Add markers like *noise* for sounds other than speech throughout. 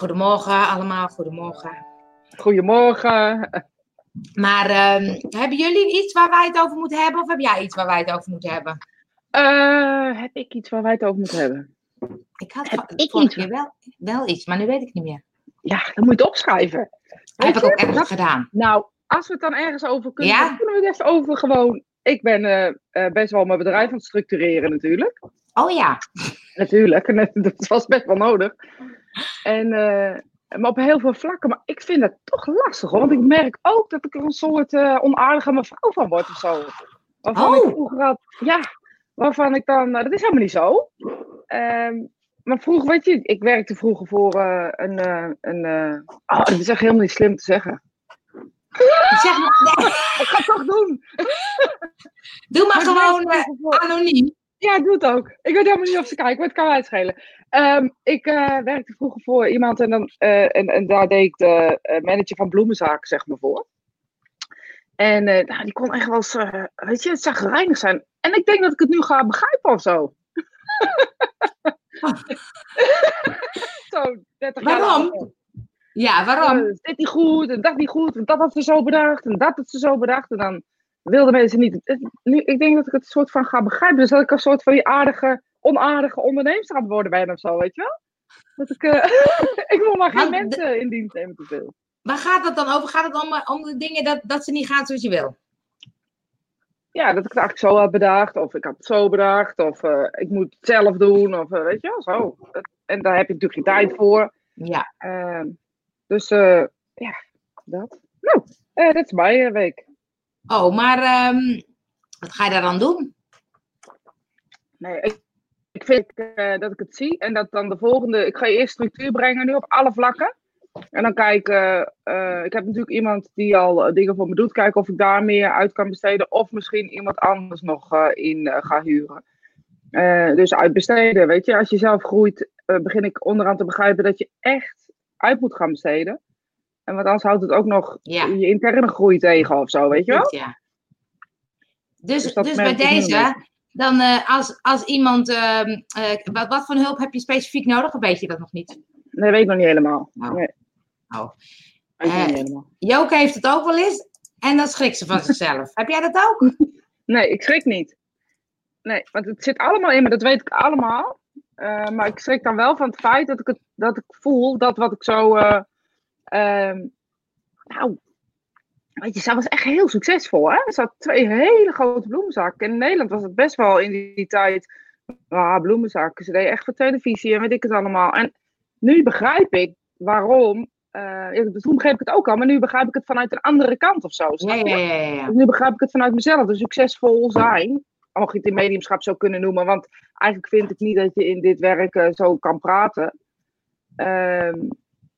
goedemorgen allemaal, goedemorgen. Goedemorgen. Maar ehm, hebben jullie iets waar wij het over moeten hebben? Of heb jij iets waar wij het over moeten hebben? Eh, heb ik iets waar wij het over moeten hebben? Ik had Heb va- ik vorige iets? keer wel, wel iets, maar nu weet ik niet meer. Ja, dan moet je het opschrijven. Heb ik ook ergens gedaan. Nou, als we het dan ergens over kunnen, Ja? dan kunnen we het even over gewoon... Ik ben eh, eh, best wel mijn bedrijf aan het structureren natuurlijk. Oh ja, Natuurlijk, *laughs* dat was best wel nodig. En, eh, maar op heel veel vlakken. Maar ik vind het toch lastig, hoor. Want ik merk ook dat ik er een soort eh, onaardige mevrouw van word of zo. Waarvan Oh. ik vroeger had, ja, waarvan ik dan, nou, dat is helemaal niet zo. Ehm, maar vroeger, weet je, ik werkte vroeger voor eh, een, een oh, dat is echt helemaal niet slim te zeggen. zeg maar, nee, *laughs* Ik ga het toch doen. doe maar gewoon anoniem. Ja, doe het ook. Ik weet helemaal niet of ze kijken, maar het kan mij Ehm, ik eh, werkte vroeger voor iemand en, dan, eh, en, en daar deed ik de eh, manager van bloemenzaken, zeg maar, voor. En nou, die kon echt wel eens, weet je, het zagrijnig zijn. En ik denk dat ik het nu ga begrijpen of zo. *laughs* zo, 30 jaar Waarom? Ja, waarom? Dit niet goed en dat niet goed. En dat had ze zo bedacht en dat had ze zo bedacht. En dan wilden mensen niet. Nu, ik denk dat ik het soort van ga begrijpen. Dus dat ik een soort van die aardige, onaardige onderneemster aan het worden ben of zo, weet je wel? Dat ik, eh, *laughs* ik wil maar geen Maar mensen in dienst nemen te veel. Waar gaat het dan over? Gaat het om, eh, om de dingen dat, dat ze niet gaan zoals je wil? Ja, dat ik het eigenlijk zo had bedacht. Of ik had het zo bedacht. Of eh, ik moet het zelf doen. Of eh, weet je wel, zo. Dat- En daar heb je natuurlijk geen tijd voor. Ja. Ehm, dus ja, dat. Nou, dat is mijn week. Oh, maar ehm, wat ga je daar dan doen? Nee, ik, ik vind eh, dat ik het zie en dat dan de volgende. Ik ga eerst structuur brengen nu op alle vlakken. En dan kijken. eh, ik heb natuurlijk iemand die al eh, dingen voor me doet. Kijken of ik daar meer uit kan besteden. Of misschien iemand anders nog in ga huren. Dus uitbesteden. Weet je, als je zelf groeit, begin ik onderaan te begrijpen dat je echt uit moet gaan besteden. En want anders houdt het ook nog Ja. je interne groei tegen of zo, weet je wel? Ja. Dus, Dus dus bij deze, dan eh, als, als iemand, ehm, eh, wat, wat voor hulp heb je specifiek nodig? Of weet je dat nog niet? Nee, weet ik nog niet helemaal. Oh. Nee, Oh. nog Eh, niet helemaal. Joke heeft het ook wel eens en dan schrikt ze van zichzelf. *laughs* heb jij dat ook? Nee, ik schrik niet. Nee, want het zit allemaal in me, dat weet ik allemaal. Maar ik schrik dan wel van het feit dat ik, het, dat ik voel dat wat ik zo. eh, ehm, nou, weet je, zij was echt heel succesvol. Hè? Ze had twee hele grote bloemenzakken. En in Nederland was het best wel in die, tijd. Ah, bloemenzakken. Ze deed echt voor televisie en weet ik het allemaal. En nu begrijp ik waarom. ja, toen begreep ik het ook al, maar nu begrijp ik het vanuit een andere kant of zo. Ja, ja, ja. Dus nu begrijp ik het vanuit mezelf. Dus succesvol zijn, al mag je het in mediumschap zo kunnen noemen. Want eigenlijk vind ik niet dat je in dit werk eh, zo kan praten. Ehm,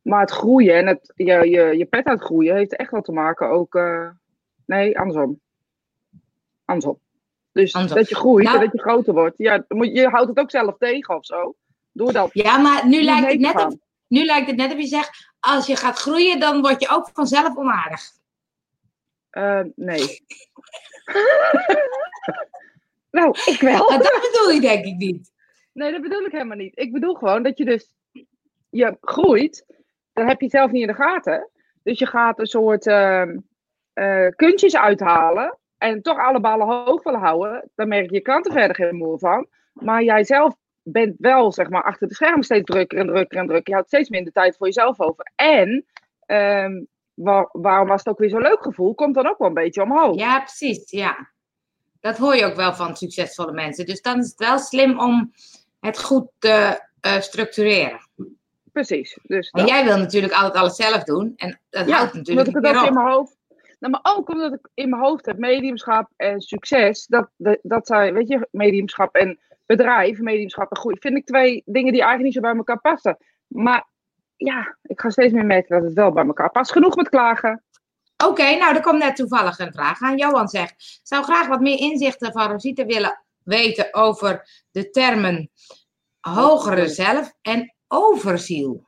maar het groeien en het, je, je, je pet uitgroeien heeft echt wel te maken ook... eh, nee, andersom. Andersom. Dus Andersom. dat je groeit Nou- en dat je groter wordt. Ja, je houdt het ook zelf tegen of zo. Doordat. Ja, maar nu lijkt, het net of, nu lijkt het net of je zegt, als je gaat groeien, dan word je ook vanzelf onaardig. Eh, nee. *laughs* nou, ik wel. Maar dat bedoel je denk ik niet. Nee, dat bedoel ik helemaal niet. Ik bedoel gewoon dat je dus je groeit, dan heb je zelf niet in de gaten. Dus je gaat een soort eh, kuntjes uithalen en toch alle ballen hoog willen houden. Dan merk je je klanten verder geen moe van. Maar jij zelf bent wel, zeg maar, achter de schermen steeds drukker en drukker en drukker. Je houdt steeds minder tijd voor jezelf over. En ehm, waar- waarom was het ook weer zo'n leuk gevoel? Komt dan ook wel een beetje omhoog. Ja, precies. Ja. Dat hoor je ook wel van succesvolle mensen. Dus dan is het wel slim om het goed te eh, structureren. Precies. Dus En jij wil natuurlijk altijd alles zelf doen. En dat Ja, houdt natuurlijk omdat ik het ook in mijn hoofd. Nou, maar ook omdat ik in mijn hoofd heb mediumschap en succes. Dat, dat, dat zijn, weet je, mediumschap en bedrijf, mediumschap en groei. Vind ik twee dingen die eigenlijk niet zo bij elkaar passen. Maar ja, ik ga steeds meer merken dat het wel bij elkaar past. Genoeg met klagen. Oké, nou, er komt net toevallig een vraag aan. Johan zegt, zou graag wat meer inzichten van Rosita willen weten over de termen hogere zelf en overziel.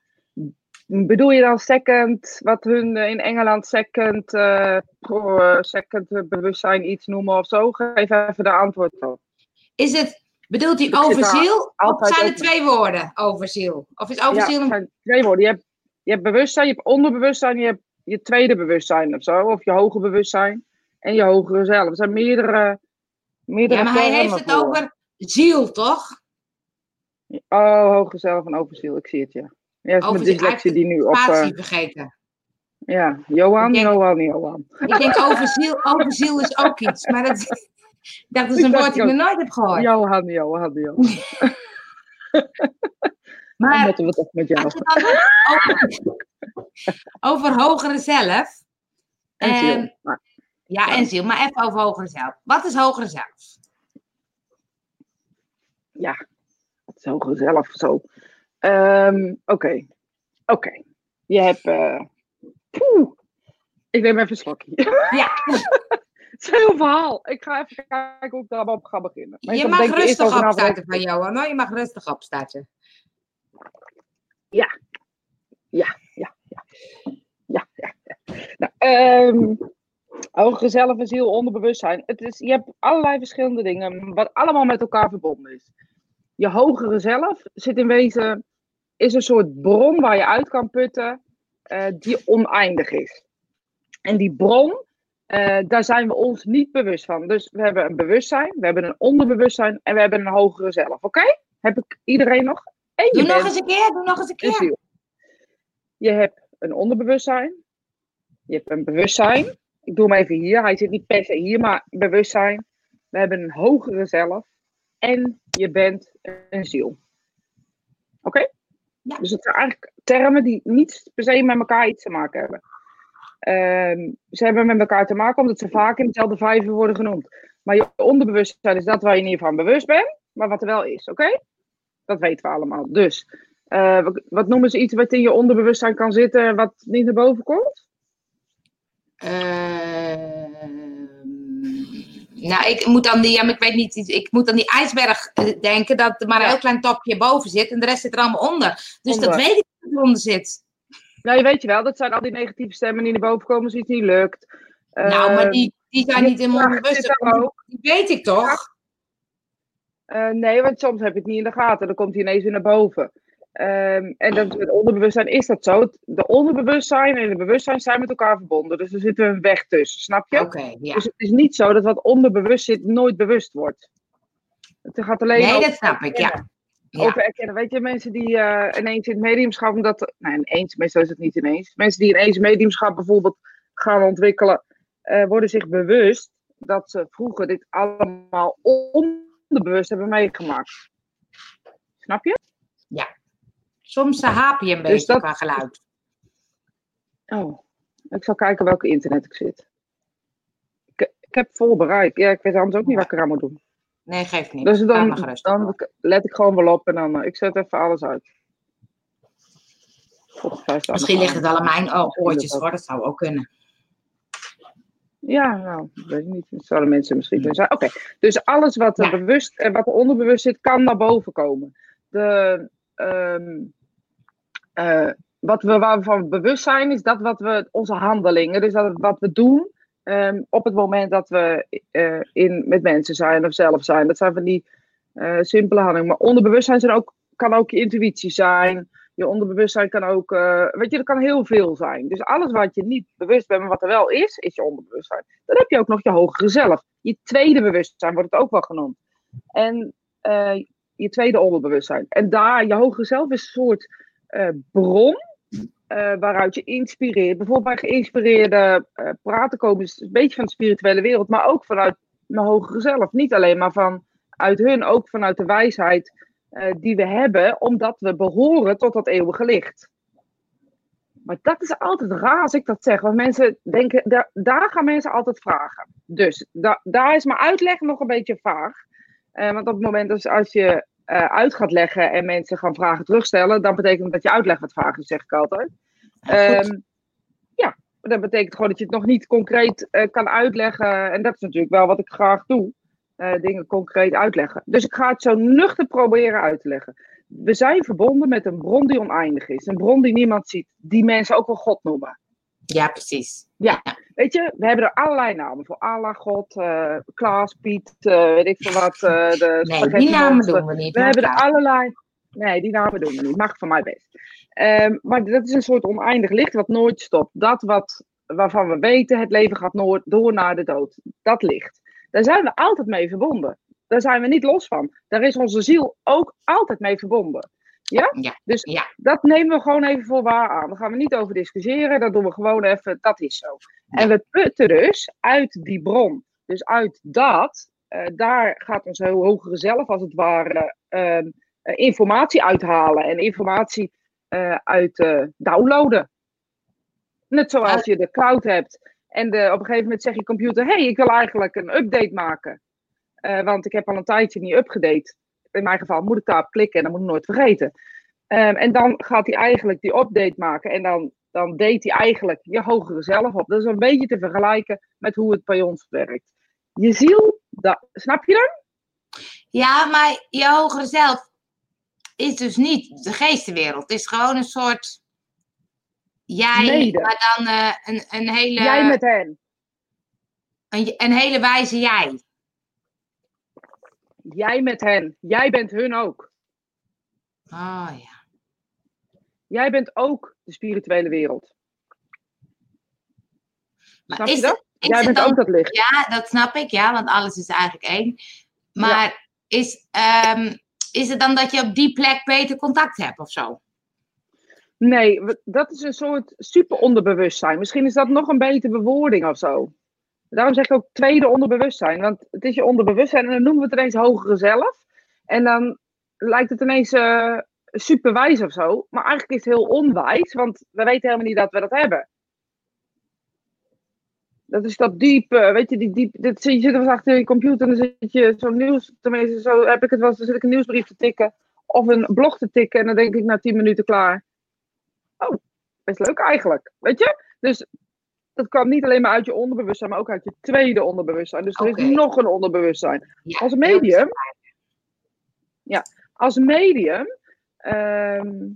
Bedoel je dan second, wat hun eh, in Engeland second, eh, eh, second bewustzijn iets noemen of zo? Geef even de antwoord op. Is het, bedoelt daar overziel? Of zijn het twee woorden, overziel? Of is Ja, overziel een... zijn twee woorden. Je hebt je hebt bewustzijn, je hebt onderbewustzijn, je hebt je tweede bewustzijn of zo, of je hoger bewustzijn en je hogere zelf. Er zijn meerdere. meerdere Ja, maar hij heeft het over ziel, toch? Oh, hoger zelf en overziel, ik zie het, ja. Ja, is mijn dyslexie die nu op... Eh, vergeten. ja, Johan, denk- Johan, Johan. Ik denk overziel, overziel is ook iets. Maar dat, dat is een woord die ik nog nooit heb gehoord. Johan, Johan, Johan. *laughs* Dan Maar moeten we toch met jou. dan over, over hogere zelf. En ziel. Maar, Ja, en ziel. Maar even over hogere zelf. Wat is hogere zelf? ja, hogere zelf zo. Ehm, Oké, oké. Je hebt... eh, poeh. Ik neem even een slokje. Ja, *laughs* Het is een heel verhaal. Ik ga even kijken hoe ik daarop ga beginnen. je mag rustig opstarten van Johan. hoor. Je mag rustig opstarten. Ja, ja, ja. Ja, ja, ja. Nou, zelf en ziel, onderbewustzijn. Het is, je hebt allerlei verschillende dingen, wat allemaal met elkaar verbonden is. Je hogere zelf zit in wezen, is een soort bron waar je uit kan putten, eh, die oneindig is. En die bron, eh, daar zijn we ons niet bewust van. Dus we hebben een bewustzijn, we hebben een onderbewustzijn en we hebben een hogere zelf. Oké? Heb ik iedereen nog? En Doe nog eens een keer. Doe nog eens een keer. Je hebt een onderbewustzijn. Je hebt een bewustzijn. Ik doe hem even hier. Hij zit niet per se hier, maar bewustzijn. We hebben een hogere zelf. En je bent een ziel. Oké? Ja. Dus het zijn eigenlijk termen die niet per se met elkaar iets te maken hebben. Ehm, ze hebben met elkaar te maken omdat ze vaak in dezelfde vijver worden genoemd. Maar je onderbewustzijn is dat waar je niet van bewust bent, maar wat er wel is. Oké? Dat weten we allemaal. Dus eh, wat, noemen ze iets wat in je onderbewustzijn kan zitten en wat niet naar boven komt? Ehm, nou, ik moet aan die, ik weet niet, ik moet aan die ijsberg eh, denken dat er maar een heel klein topje boven zit en de rest zit er allemaal onder. Dus dat weet ik dat eronder zit. Nou, je weet je wel, dat zijn al die negatieve stemmen die naar boven komen als iets niet lukt. nou, maar Ehm, die, die zijn niet in mijn ook. Die weet ik toch? eh, nee, want soms heb je het niet in de gaten, dan komt hij ineens weer naar boven. Ehm, en dat, met onderbewustzijn is dat zo. Het- De onderbewustzijn en het bewustzijn zijn met elkaar verbonden. Dus er zit een weg tussen, snap je? Oké, ja. Dus het is niet zo dat wat onderbewust zit nooit bewust wordt. Het gaat alleen Nee, dat snap ik, ja. Ja. over erkennen. Weet je, mensen die eh, ineens in het mediumschap, omdat, nou ineens, meestal is het niet ineens, mensen die ineens mediumschap bijvoorbeeld gaan ontwikkelen, eh, worden zich bewust dat ze vroeger dit allemaal onderbewust hebben meegemaakt. Snap je? Soms haap je een Dus beetje dat- qua geluid. Oh, ik zal kijken welke internet ik zit. Ik, ik heb vol bereik. Ja, ik weet anders ook niet wat ik eraan moet doen. Nee, geeft niet. Dus dan, dan let ik gewoon wel op en dan, eh, ik zet even alles uit. Misschien ligt het al aan mijn oh, oortjes hoor, dat zou ook kunnen. Ja, nou, dat weet ik niet. Dat zouden mensen misschien kunnen zijn. Oké, dus alles wat er Ja. bewust en wat er onderbewust zit, kan naar boven komen. De, eh, wat we waarvan bewust zijn, is dat wat we, onze handelingen, dus dat wat we doen ehm, op het moment dat we eh, in, met mensen zijn of zelf zijn. Dat zijn van die eh, simpele handelingen. Maar onderbewustzijn zijn kan ook je intuïtie zijn. Je onderbewustzijn kan ook, weet je, er kan heel veel zijn. Dus alles wat je niet bewust bent, maar wat er wel is, is je onderbewustzijn. Dan heb je ook nog je hogere zelf. Je tweede bewustzijn wordt het ook wel genoemd. En je tweede onderbewustzijn. En daar, je hogere zelf is een soort eh, bron eh, waaruit je inspireert. Bijvoorbeeld bij geïnspireerde eh, praten komen is een beetje van de spirituele wereld, maar ook vanuit mijn hogere zelf. Niet alleen maar van uit hun, ook vanuit de wijsheid die we hebben, omdat we behoren tot dat eeuwige licht. Maar dat is altijd raar als ik dat zeg, want mensen denken, daar, daar gaan mensen altijd vragen. Dus da, daar is mijn uitleg nog een beetje vaag. Eh, want op het moment dat als je eh, uit gaat leggen en mensen gaan vragen terugstellen, dan betekent dat je uitleg wat vaag is, zeg ik altijd. Ehm, ja, dat betekent gewoon dat je het nog niet concreet eh, kan uitleggen. En dat is natuurlijk wel wat ik graag doe. dingen concreet uitleggen. Dus ik ga het zo nuchter proberen uit te leggen. We zijn verbonden met een bron die oneindig is. Een bron die niemand ziet. Die mensen ook wel God noemen. Ja, precies. Weet je, we hebben er allerlei namen voor. Allah, God, eh, Klaas, Piet, eh, weet ik veel wat. eh, de Nee, die namen monster. doen we niet. We hebben er allerlei. Nee, die namen doen we niet. Mag van mij best. Ehm, maar dat is een soort oneindig licht wat nooit stopt. Dat wat, waarvan we weten, het leven gaat nooit door naar de dood. Dat licht. Daar zijn we altijd mee verbonden. Daar zijn we niet los van. Daar is onze ziel ook altijd mee verbonden. Ja? Ja. Dus Ja. dat nemen we gewoon even voor waar aan. Daar gaan we niet over discussiëren. Dat doen we gewoon even. Dat is zo. En we putten dus uit die bron. Dus uit dat, eh, daar gaat ons heel hogere zelf als het ware ehm, eh, informatie uithalen. En informatie eh, uit downloaden. Net zoals je de cloud hebt. En de, op een gegeven moment zeg je computer: hey, ik wil eigenlijk een update maken. Want ik heb al een tijdje niet upgedate. In mijn geval moet ik daarop klikken en dan moet ik nooit vergeten. Ehm, en dan gaat hij eigenlijk die update maken. En dan, dan deed hij eigenlijk je hogere zelf op. Dat is een beetje te vergelijken met hoe het bij ons werkt. Je ziel, dat, snap je dat? Ja, maar je hogere zelf is dus niet de geestenwereld. Het is gewoon een soort jij, maar dan eh, een, een, hele, Jij met hen. een, een hele wijze jij. Jij met hen. Jij bent hun ook. Oh ja. Jij bent ook de spirituele wereld. Maar Snap is je dat? het- Jij bent dan- ook dat licht. Ja, dat snap ik, ja, want alles is eigenlijk één. Maar is, ehm, is het dan dat je op die plek beter contact hebt of zo? Nee, dat is een soort super onderbewustzijn. Misschien is dat nog een betere bewoording of zo. Daarom zeg ik ook tweede onderbewustzijn. Want het is je onderbewustzijn en dan noemen we het ineens hogere zelf. En dan lijkt het ineens eh super wijs of zo. Maar eigenlijk is het heel onwijs, want we weten helemaal niet dat we dat hebben. Dat is dat diepe, weet je, die diep. Dit, je zit wel achter je computer en dan zit je zo'n nieuws, tenminste zo heb ik het wel dan zit ik een nieuwsbrief te tikken of een blog te tikken en dan denk ik na tien minuten klaar. Oh, best leuk eigenlijk, weet je? Dus dat kwam niet alleen maar uit je onderbewustzijn, maar ook uit je tweede onderbewustzijn. Dus er is nog een onderbewustzijn. Ja, Als medium, als medium ehm,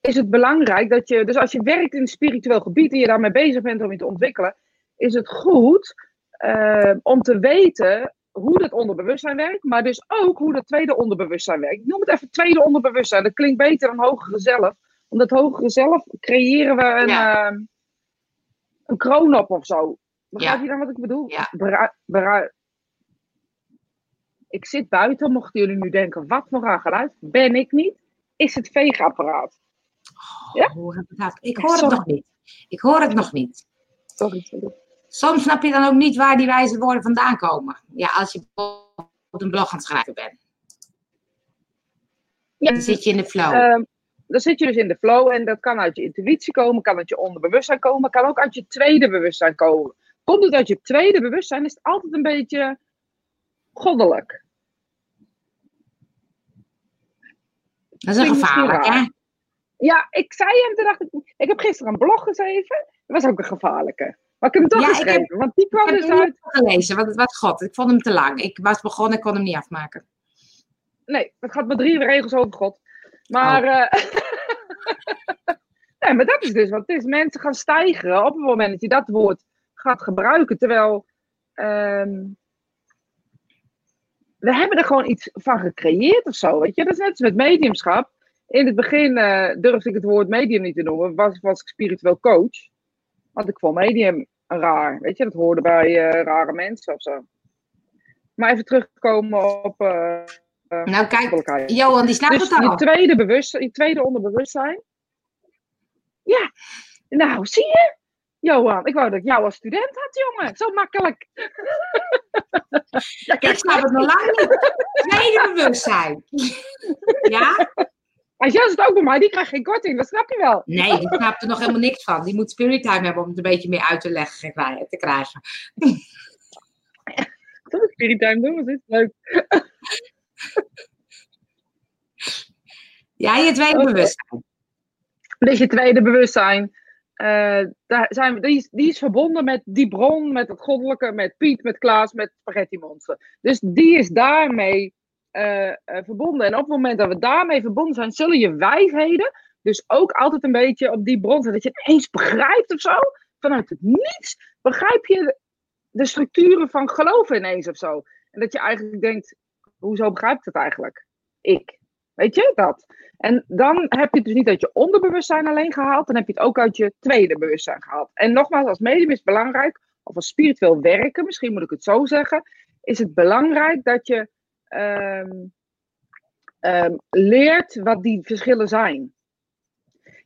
is het belangrijk dat je, dus als je werkt in het spiritueel gebied en je daarmee bezig bent om je te ontwikkelen, is het goed ehm, om te weten hoe dat onderbewustzijn werkt, maar dus ook hoe dat tweede onderbewustzijn werkt. Ik noem het even tweede onderbewustzijn. Dat klinkt beter dan hogere zelf. Omdat hogere zelf creëren we een, Ja. ehm, een kroon op of zo. Begrijp Ja. je dan wat ik bedoel? Ja. Bera- bera- ik zit buiten, mochten jullie nu denken, wat voor raar geluid? Ben ik niet? Is het veegapparaat? Ja? Ik Ja, hoor het sorry. nog niet. Ik hoor het nog niet. Sorry. sorry. Soms snap je dan ook niet waar die wijze woorden vandaan komen. Ja, als je op een blog aan het schrijven bent. Ja. Dan zit je in de flow. Ehm, dan zit je dus in de flow en dat kan uit je intuïtie komen, kan uit je onderbewustzijn komen, kan ook uit je tweede bewustzijn komen. Komt het uit je tweede bewustzijn, is het altijd een beetje goddelijk. dat is een gevaarlijk, hè? Ja, ik zei hem, toen dacht ik, ik heb gisteren een blog geschreven, dat was ook een gevaarlijke. Maar ik heb hem toch Ja, ik geschreven, heb- want die Ik kwam heb dus hem niet uit, gelezen, want het was god. Ik vond hem te lang. Ik was begonnen, ik kon hem niet afmaken. nee, het gaat met drie regels over God. Maar, eh, *laughs* nee, maar dat is dus wat het is. Mensen gaan stijgen op het moment dat je dat woord gaat gebruiken. Terwijl ehm, we hebben er gewoon iets van gecreëerd of zo. Weet je? Dat is net als met mediumschap. In het begin eh, durfde ik het woord medium niet te noemen. Was, was ik spiritueel coach. Want ik vond medium raar. Weet je, dat hoorde bij eh, rare mensen of zo. Maar even terugkomen op. Nou, kijk. Johan, die snapt Dus het je al. tweede, bewustzijn, je tweede onderbewustzijn. Ja, nou zie je, Johan. Ik wou dat ik jou als student had, jongen. Zo makkelijk. ja, Ik snap het nog lang niet. Tweede bewustzijn. Ja? Als jij het ook bij mij, die krijgt geen korting, dat snap je wel. Nee, die snapt er nog helemaal niks van. Die moet spirit time hebben om het een beetje meer uit te leggen te krijgen. Dat is spirit time doen, dat is leuk. *laughs* Ja, je tweede bewustzijn. Dus je tweede bewustzijn. daar zijn we, die, is, die is verbonden met die bron, met het goddelijke, met Piet, met Klaas, met Spaghetti Monster. Dus die is daarmee eh, eh, verbonden. En op het moment dat we daarmee verbonden zijn, zullen je wijsheden dus ook altijd een beetje op die bron zijn. Dat je het eens begrijpt of zo, vanuit het niets, begrijp je de structuren van geloven ineens of zo. En dat je eigenlijk denkt, hoezo begrijp ik het eigenlijk? Ik. Weet je dat? En dan heb je het dus niet uit je onderbewustzijn alleen gehaald, dan heb je het ook uit je tweede bewustzijn gehaald. En nogmaals, als medium is belangrijk, of als spiritueel werken, misschien moet ik het zo zeggen, is het belangrijk dat je ehm, ehm, leert wat die verschillen zijn.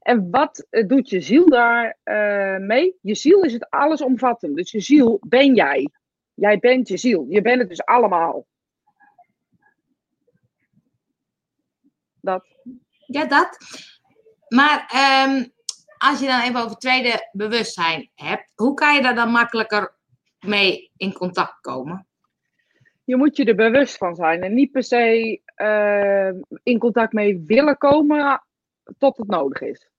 En wat eh, doet je ziel daar uh, mee? Je ziel is het allesomvattend. Dus je ziel ben jij. Jij bent je ziel. Je bent het dus allemaal. Dat. Ja, dat. Maar um, als je dan even over tweede bewustzijn hebt, hoe kan je daar dan makkelijker mee in contact komen? Je moet je er bewust van zijn en niet per se uh, in contact mee willen komen tot het nodig is.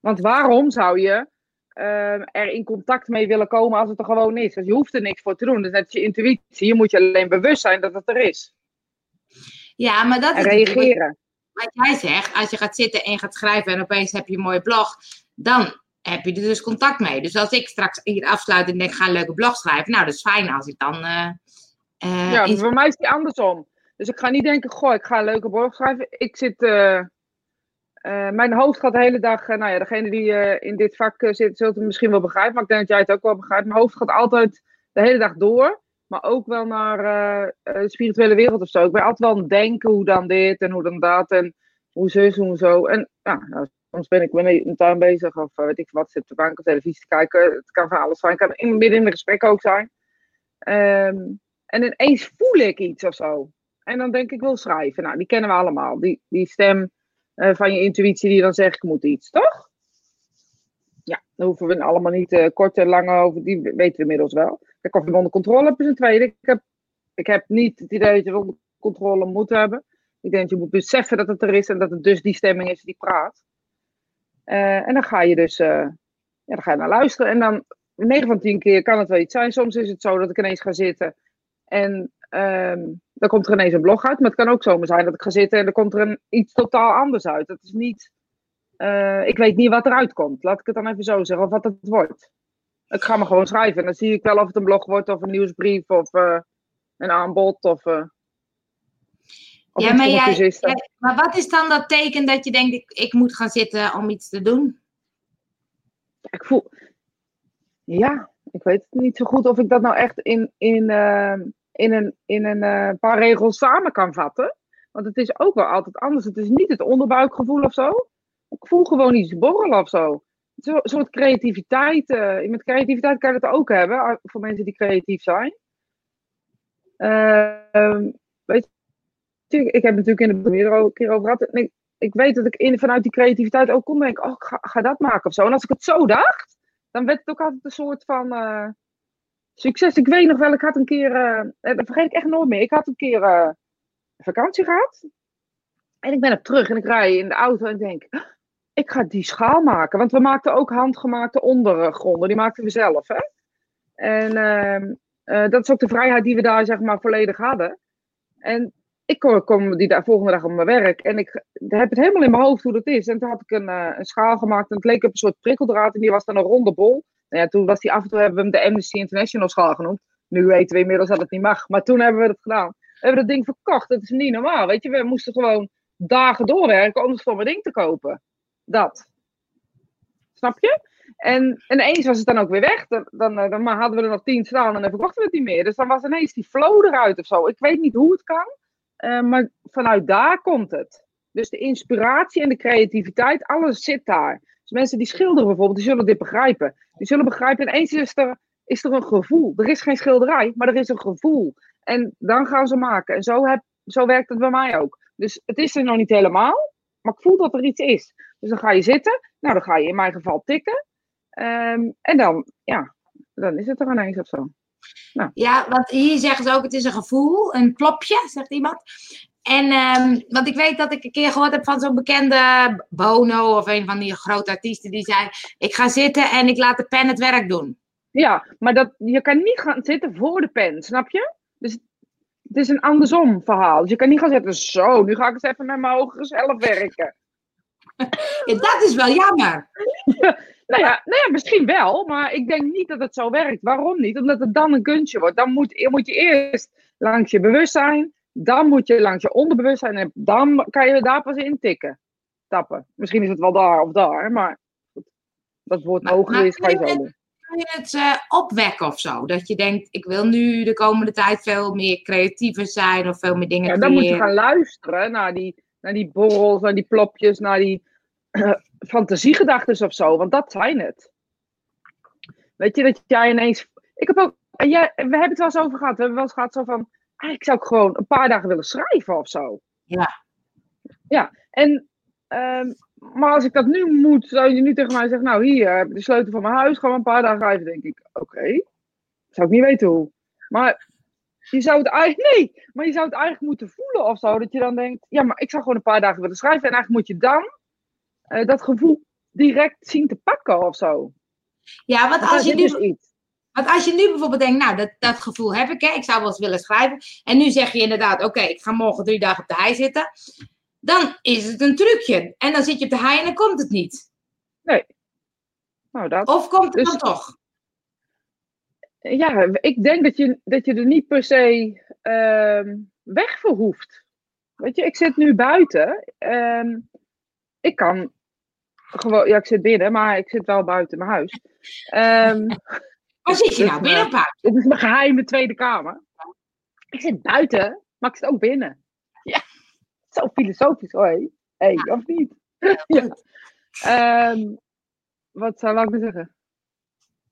Want waarom zou je uh, er in contact mee willen komen als het er gewoon is? Dus je hoeft er niks voor te doen. Dat is net je intuïtie. Je moet je alleen bewust zijn dat het er is. Ja, maar dat en reageren. Wat jij zegt, als je gaat zitten en gaat schrijven en opeens heb je een mooie blog, dan heb je er dus contact mee. Dus als ik straks hier afsluit en denk, ga een leuke blog schrijven, nou, dat is fijn als ik dan... Uh, uh, ja, voor mij is die andersom. Dus ik ga niet denken, goh, ik ga een leuke blog schrijven. Ik zit... Uh, mijn hoofd gaat de hele dag, nou ja, degene die in dit vak zit, zult het misschien wel begrijpen, maar ik denk dat jij het ook wel begrijpt. Mijn hoofd gaat altijd de hele dag door, maar ook wel naar de spirituele wereld of zo. Ik ben altijd wel aan het denken hoe dan dit en hoe dan dat en hoe zus, hoe zo. En ja, nou, soms ben ik met een tuin bezig of weet ik wat, zit op de bank of televisie te kijken. Het kan van alles zijn, het kan in, midden in een gesprek ook zijn. Um, en ineens voel ik iets of zo. En dan denk ik, wil schrijven. Nou, die kennen we allemaal. Die, die stem van je intuïtie die dan zegt, ik moet iets, toch? Ja, daar hoeven we allemaal niet uh, kort en lang over. Die weten we inmiddels wel. Kijk, of je onder controle hebt is een tweede. Ik heb, ik heb niet het idee dat je onder controle moet hebben. Ik denk dat je moet beseffen dat het er is en dat het dus die stemming is die praat. Uh, en dan ga je dus uh, ja, dan ga je naar luisteren. En dan 9 van 10 keer kan het wel iets zijn. Soms is het zo dat ik ineens ga zitten en um, dan komt er ineens een blog uit. Maar het kan ook zomaar zijn dat ik ga zitten en dan komt er een, iets totaal anders uit. Dat is niet, uh, ik weet niet wat eruit komt. Laat ik het dan even zo zeggen, of wat het wordt. Ik ga me gewoon schrijven en dan zie ik wel of het een blog wordt of een nieuwsbrief of een aanbod of ja, maar, jij, maar wat is dan dat teken dat je denkt, ik, ik moet gaan zitten om iets te doen? Ik voel, ja, ik weet niet zo goed of ik dat nou echt in, in, uh, in een, in een uh, paar regels samen kan vatten. Want het is ook wel altijd anders. Het is niet het onderbuikgevoel of zo. Ik voel gewoon iets borrelen of zo. Een soort creativiteit. Uh, met creativiteit kan je het ook hebben, voor mensen die creatief zijn. Ehm, weet ik heb natuurlijk in de meer een keer over gehad. Ik, ik weet dat ik vanuit die creativiteit ook kon denken, oh, ga, ga, dat maken of zo. En als ik het zo dacht, dan werd het ook altijd een soort van uh, succes. Ik weet nog wel, ik had een keer, uh, dat vergeet ik echt nooit meer. Ik had een keer vakantie gehad. En ik ben er terug en ik rij in de auto en denk, ik ga die schaal maken. Want we maakten ook handgemaakte ondergronden, die maakten we zelf. Hè? En ehm, dat is ook de vrijheid die we daar zeg maar volledig hadden. En ik kom die daar volgende dag op mijn werk en ik heb het helemaal in mijn hoofd hoe dat is. En toen had ik een, uh, een schaal gemaakt en het leek op een soort prikkeldraad en die was dan een ronde bol. Nou ja, toen was die af en toe hebben we hem de Amnesty International schaal genoemd. Nu weten we inmiddels dat het niet mag, maar toen hebben we het gedaan. We hebben dat ding verkocht, dat is niet normaal. Weet je, we moesten gewoon dagen doorwerken om het voor mijn ding te kopen. Dat. Snap je? En ineens was het dan ook weer weg. Dan, eh, dan hadden we er nog tien staan en dan verkochten we het niet meer. Dus dan was ineens die flow eruit of zo. Ik weet niet hoe het kan. Uh, maar vanuit daar komt het. Dus de inspiratie en de creativiteit, alles zit daar. Dus mensen die schilderen bijvoorbeeld, die zullen dit begrijpen. Die zullen begrijpen, ineens is er, is er een gevoel. Er is geen schilderij, maar er is een gevoel. En dan gaan ze maken. En zo, heb, zo werkt het bij mij ook. Dus het is er nog niet helemaal, maar ik voel dat er iets is. Dus dan ga je zitten. Nou, dan ga je in mijn geval tikken. Um, en dan, ja, dan is het er ineens of zo. Nou. Ja, want hier zeggen ze ook, het is een gevoel, een klopje, zegt iemand. En, um, want ik weet dat ik een keer gehoord heb van zo'n bekende Bono of een van die grote artiesten die zei: Ik ga zitten en ik laat de pen het werk doen. Ja, maar dat, je kan niet gaan zitten voor de pen, snap je? Dus het is een andersom verhaal. Dus je kan niet gaan zitten, zo, nu ga ik eens even met mijn ogen zelf werken. *laughs* Ja, dat is wel jammer. *laughs* Nou ja, nou ja, misschien wel, maar ik denk niet dat het zo werkt. Waarom niet? Omdat het dan een kunstje wordt. Dan moet, moet je eerst langs je bewustzijn, Dan moet je langs je onderbewustzijn en dan kan je daar pas in tikken. Tappen. Misschien is het wel daar of daar, maar goed. dat woord Maar- hoger is, ga je kun zo doen. Kun je het eh, opwekken of zo? Dat je denkt, ik wil nu de komende tijd veel meer creatiever zijn of veel meer dingen Ja, dan moet je gaan luisteren naar die, naar die borrels, naar die plopjes, naar die *clears throat* fantasiegedachten of zo. Want dat zijn het. Weet je, dat jij ineens... Ik heb ook... Jij, we hebben het wel eens over gehad. We hebben wel eens gehad zo van... Eigenlijk zou ik gewoon een paar dagen willen schrijven of zo. Ja. Ja, en... ehm, maar als ik dat nu moet, zou je nu tegen mij zeggen... Nou, hier heb je de sleutel van mijn huis. Gewoon een paar dagen schrijven. denk ik, oké. Zou ik niet weten hoe. Maar je zou het eigenlijk... *laughs* Nee, maar je zou het eigenlijk moeten voelen of zo. Dat je dan denkt... Ja, maar ik zou gewoon een paar dagen willen schrijven. En eigenlijk moet je dan... eh, dat gevoel direct zien te pakken of zo. Ja, want als je nu dus iets. Want als je nu bijvoorbeeld denkt, nou, dat, dat gevoel heb ik, hè, ik zou wel eens willen schrijven. En nu zeg je inderdaad, oké, ik ga morgen drie dagen op de hei zitten. Dan is het een trucje. En dan zit je op de hei en dan komt het niet. Nou, dat. Of komt het Dus- dan toch? Ja, ik denk dat je, dat je er niet per se ehm, weg voor hoeft. Weet je, ik zit nu buiten. ehm, ik kan gewoon, ja, ik zit binnen, maar ik zit wel buiten mijn huis. Ehm, *laughs* Waar zit je dus, nou? Binnen eh, of buiten? dit is mijn geheime tweede kamer. Ik zit buiten, maar ik zit ook binnen. Ja, *laughs* zo filosofisch hoor. hé. Of niet? *laughs* ja. Ehm, wat zou ik nou zeggen?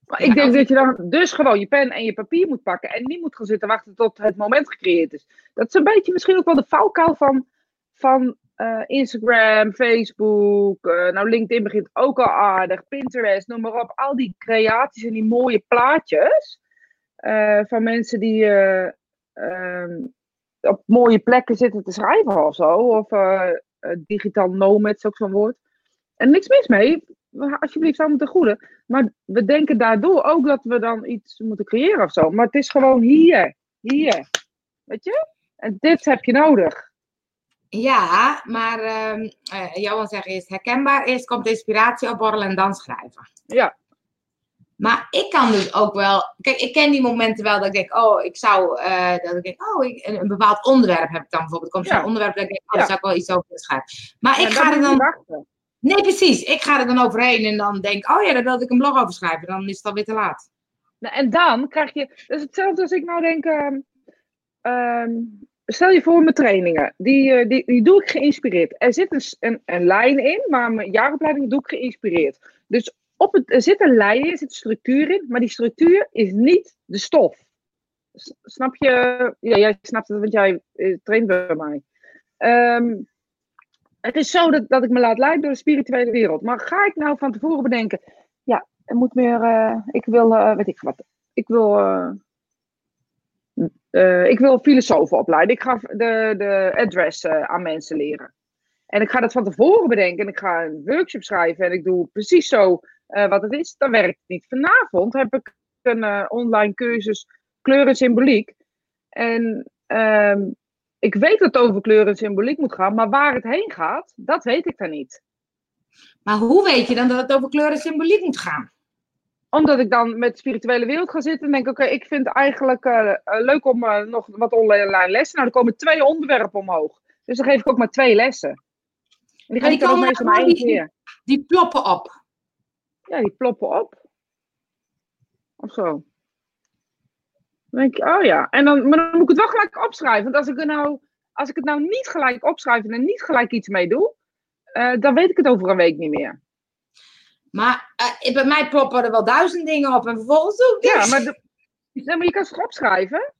Maar ik denk dat je dan dus gewoon je pen en je papier moet pakken en niet moet gaan zitten wachten tot het moment gecreëerd is. Dat is een beetje misschien ook wel de valkuil van, van eh, Instagram, Facebook, eh, nou LinkedIn begint ook al aardig, Pinterest, noem maar op. Al die creaties en die mooie plaatjes eh, van mensen die eh, ehm, op mooie plekken zitten te schrijven of zo. Of digitaal nomads, ook zo'n woord. En niks mis mee, alsjeblieft allemaal te goede. Maar we denken daardoor ook dat we dan iets moeten creëren of zo. Maar het is gewoon hier, hier. Weet je? En dit heb je nodig. Ja, maar eh, Johan zegt eerst herkenbaar. Eerst komt de inspiratie opborrelen en dan schrijven. Ja. Maar ik kan dus ook wel. Kijk, ik ken die momenten wel dat ik denk, oh, ik zou. eh, dat ik denk, oh, ik, een, een bepaald onderwerp heb ik dan bijvoorbeeld. Komt zo'n Ja. onderwerp dat ik denk, oh, Ja. daar zou ik wel iets over willen schrijven. Maar ik ga er dan. Nee, precies. Ik ga er dan overheen en dan denk, oh ja, daar wilde ik een blog over schrijven. Dan is het alweer te laat. Nou, en dan krijg je. Dat is hetzelfde als ik nou denk. ehm, ehm, stel je voor mijn trainingen. Die, eh, die, die doe ik geïnspireerd. Er zit een, een, een lijn in, maar mijn jaaropleiding doe ik geïnspireerd. Dus op het, er zit een lijn in, er zit structuur in, maar die structuur is niet de stof. Snap je? Ja, jij snapt het, want jij eh, traint bij mij. Ehm, het is zo dat, dat ik me laat leiden door de spirituele wereld. Maar ga ik nou van tevoren bedenken, ja, er moet meer, eh, ik wil, eh, weet ik wat, ik wil, eh, ik wil filosofen opleiden. Ik ga de, de address eh, aan mensen leren. En ik ga dat van tevoren bedenken en ik ga een workshop schrijven en ik doe precies zo eh, wat het is. Dan werkt het niet. Vanavond heb ik een online cursus kleur en symboliek. En ehm, ik weet dat het over kleur en symboliek moet gaan, maar waar het heen gaat, dat weet ik dan niet. Maar hoe weet je dan dat het over kleur en symboliek moet gaan? Omdat ik dan met de spirituele wereld ga zitten en denk, oké, ik vind het eigenlijk eh, eh, leuk om eh, nog wat online lessen. Nou, er komen twee onderwerpen omhoog. Dus dan geef ik ook maar twee lessen. En die komen meestal maar één die- keer. Die ploppen op. Ja, die ploppen op. Of zo. Dan denk oh ja. En dan, maar dan moet ik het wel gelijk opschrijven. Want als ik, er nou, als ik het nou niet gelijk opschrijf en er niet gelijk iets mee doe, dan weet ik het over een week niet meer. Maar eh, bij mij ploppen er wel duizend dingen op en vervolgens doe ik Ja, maar, de, nee, maar je kan toch opschrijven?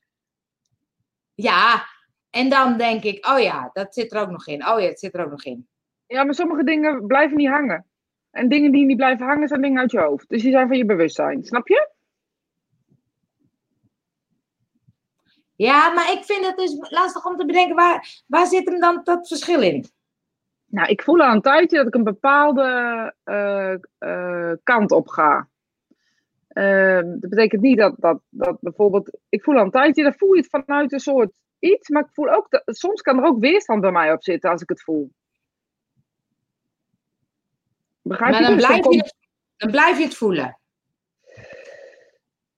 Ja, en dan denk ik, oh ja, dat zit er ook nog in. Oh ja, het zit er ook nog in. Ja, maar sommige dingen blijven niet hangen. En dingen die niet blijven hangen zijn dingen uit je hoofd. Dus die zijn van je bewustzijn. Snap je? Ja, maar ik vind het dus lastig om te bedenken, waar, waar zit hem dan dat verschil in? Nou, ik voel al een tijdje dat ik een bepaalde eh, eh, kant op ga. Ehm, dat betekent niet dat, dat, dat bijvoorbeeld. Ik voel al een tijdje, dan voel je het vanuit een soort iets. Maar ik voel ook dat. Soms kan er ook weerstand bij mij op zitten als ik het voel. Begrijp Maar je? dan Dus blijf, je, het- dan blijf je het voelen.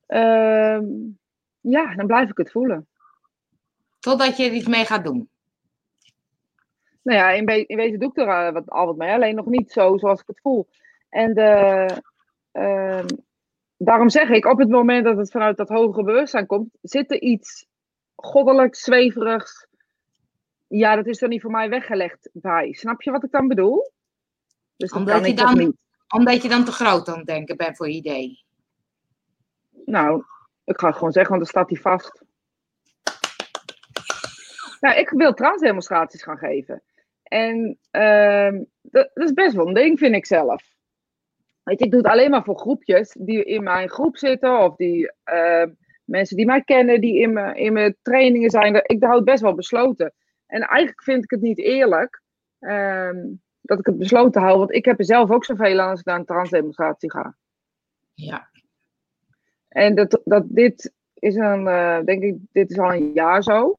Ehm, ja, dan blijf ik het voelen. Totdat je er iets mee gaat doen. Nou ja, in, be- in wezen doe ik er eh, wat, al wat mee, alleen nog niet zo zoals ik het voel. En de, ehm, daarom zeg ik, op het moment dat het vanuit dat hogere bewustzijn komt, zit er iets goddelijk, zweverigs. Ja, dat is er niet voor mij weggelegd bij. Snap je wat ik dan bedoel? Dus dat Omdat kan je ik dan- niet. Omdat je dan te groot aan het denken bent voor je idee. Nou, ik ga het gewoon zeggen, want dan staat hij vast. Nou, ik wil transdemonstraties gaan geven. En ehm, dat, dat is best wel een ding, vind ik zelf. Weet je, ik doe het alleen maar voor groepjes die in mijn groep zitten. Of die ehm, mensen die mij kennen, die in mijn, in mijn trainingen zijn. Ik hou het best wel besloten. En eigenlijk vind ik het niet eerlijk ehm, dat ik het besloten hou. Want ik heb er zelf ook zoveel aan als ik naar een transdemonstratie ga. Ja. En dat, dat dit is een, eh, denk ik, dit is al een jaar zo.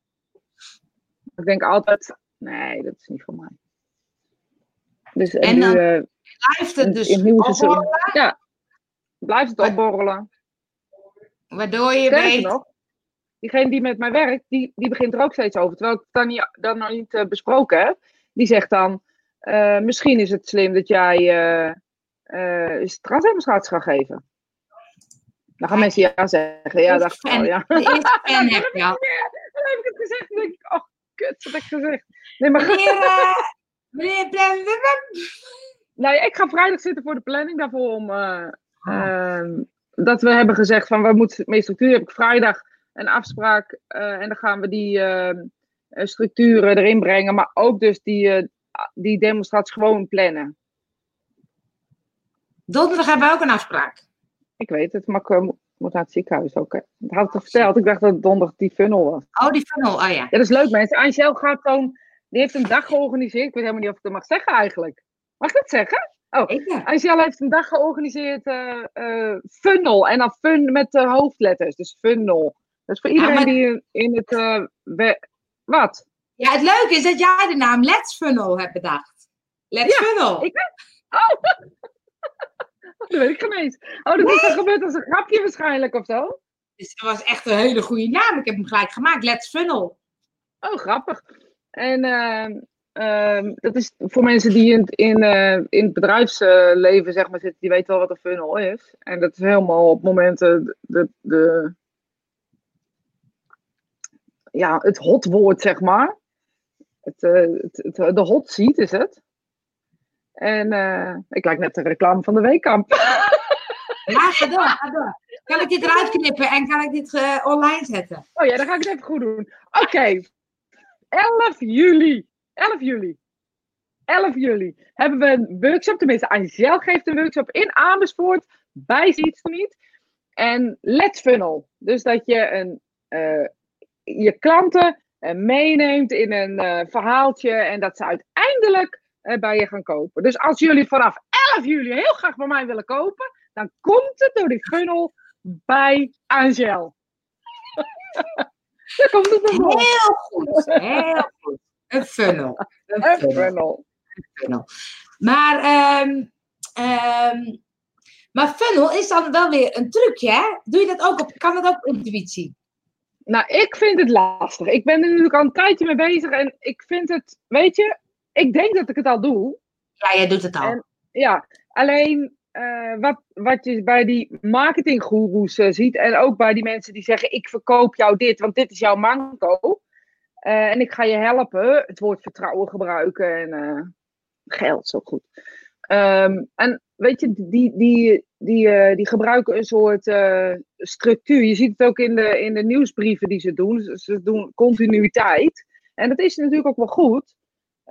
Ik denk altijd, nee, dat is niet voor mij. Dus en En nu, dan eh, Blijft het dus opborrelen, Ja, blijft het opborrelen. waardoor je Sterker weet... nog, diegene die met mij werkt, die, die begint er ook steeds over. Terwijl ik het dan, niet, dan nog niet eh, besproken heb. Die zegt dan, eh, misschien is het slim dat jij eh eh transdemonstraties gaat geven. Dan gaan mensen ja zeggen. Ja, ik En al, ja. de eerste *laughs* fan heb je al. Dan heb ik het gezegd en denk ik, oh, kut, wat heb ik gezegd? Nee, maar Meneer, eh, meneer nou, ja, ik ga vrijdag zitten voor de planning daarvoor om... eh, Ah. ehm, dat we hebben gezegd van, we moeten meer structuur. Heb ik vrijdag een afspraak eh, en dan gaan we die ehm, eh, structuren erin brengen. Maar ook dus die, die demonstratie gewoon plannen. Donderdag hebben we ook een afspraak. Ik weet het, maar ik moet- naar het ziekenhuis ook. Hè. Dat had ik toch verteld. Ik dacht dat het donderdag die funnel was. Oh, die funnel. Oh ja. Ja, dat is leuk mensen. Angel gaat gewoon... Die heeft een dag georganiseerd. Ik weet helemaal niet of ik dat mag zeggen eigenlijk. Mag ik dat zeggen? Zeker. Angel heeft een dag georganiseerd eh, eh, funnel. En dan fun met de hoofdletters. Dus funnel. Dat is voor iedereen maar- die in, het... eh, we- wat? Ja, het leuke is dat jij de naam Let's Funnel hebt bedacht. Let's Ja, Funnel. ik Oh! *laughs* dat weet ik geen eens. Oh, dat is dan gebeurd als een grapje waarschijnlijk of zo? Dus het was echt een hele goede naam. Ik heb hem gelijk gemaakt. Let's Funnel. Oh, grappig. En ehm, ehm, dat is voor mensen die in, eh, in het bedrijfsleven zeg maar, zitten, die weten wel wat een funnel is. En dat is helemaal op momenten de, de, ja, het hotwoord, zeg maar. Het, eh, het, het- de hot seat is het. En eh, ik lijk net de reclame van de weekkamp. *laughs* Ja, ga door, ga door. Kan ik dit eruit knippen en kan ik dit eh, online zetten? Oh ja, dan ga ik het even goed doen. Oké. 11 juli. 11 juli. 11 juli hebben we een workshop. Tenminste, Angel geeft een workshop in Amersfoort. Bij Ziets niet. En Let's Funnel. Dus dat je een, eh, je klanten meeneemt in een verhaaltje. En dat ze uiteindelijk bij je gaan kopen. Dus als jullie vanaf 11 juli heel graag bij mij willen kopen. Dan komt het door die funnel bij Angel. *laughs* Daar komt het. Heel goed. Heel goed. Een funnel. Een Een funnel. funnel. funnel. Maar, ehm, ehm, maar funnel is dan wel weer een trucje, hè? Doe je dat ook op, kan dat ook op intuïtie? Nou, ik vind het lastig. Ik ben er natuurlijk al een tijdje mee bezig en ik vind het, weet je, ik denk dat ik het al doe. Ja, jij doet het al. En- Ja, alleen eh, wat, wat je bij die marketinggoeroes eh, ziet en ook bij die mensen die zeggen: Ik verkoop jou dit, want dit is jouw manco. Eh, en ik ga je helpen. Het woord vertrouwen gebruiken en geld, zo goed. Ehm, en weet je, die, die, die, die gebruiken een soort structuur. Je ziet het ook in de, in de nieuwsbrieven die ze doen. Ze, ze doen continuïteit. En dat is natuurlijk ook wel goed.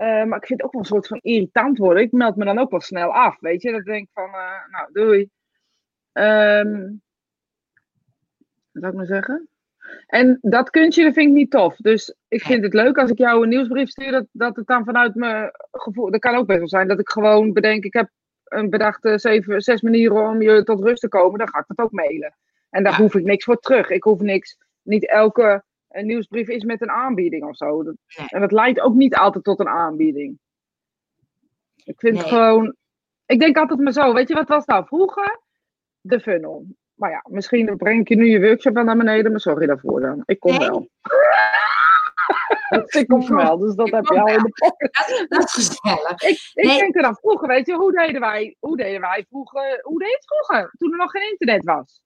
Eh, maar ik vind het ook wel een soort van irritant worden. Ik meld me dan ook wel snel af, weet je. Dat ik denk van, eh, nou, doei. Ehm wat zou ik nou zeggen? En dat kuntje, dat vind ik niet tof. Dus ik vind het leuk als ik jou een nieuwsbrief stuur, dat, dat het dan vanuit mijn gevoel... Dat kan ook best wel zijn dat ik gewoon bedenk, ik heb een bedachte zeven, zes manieren om je tot rust te komen. Dan ga ik dat ook mailen. En daar Ja. hoef ik niks voor terug. Ik hoef niks, niet elke eh, nieuwsbrief is met een aanbieding of zo. Dat- Nee. En dat leidt ook niet altijd tot een aanbieding. Ik vind Nee. gewoon. Ik denk altijd maar zo. Weet je wat was nou vroeger? De funnel. Maar ja, misschien breng je nu je workshop wel naar beneden, maar sorry daarvoor dan. Ik kom Nee. wel. *laughs* ik kom wel, dus dat heb je al in de pocket. Dat, dat is gezellig. Ik, ik denk er dan vroeger, weet je, hoe deden wij, hoe deden wij vroeger, hoe deed het vroeger, toen er nog geen internet was?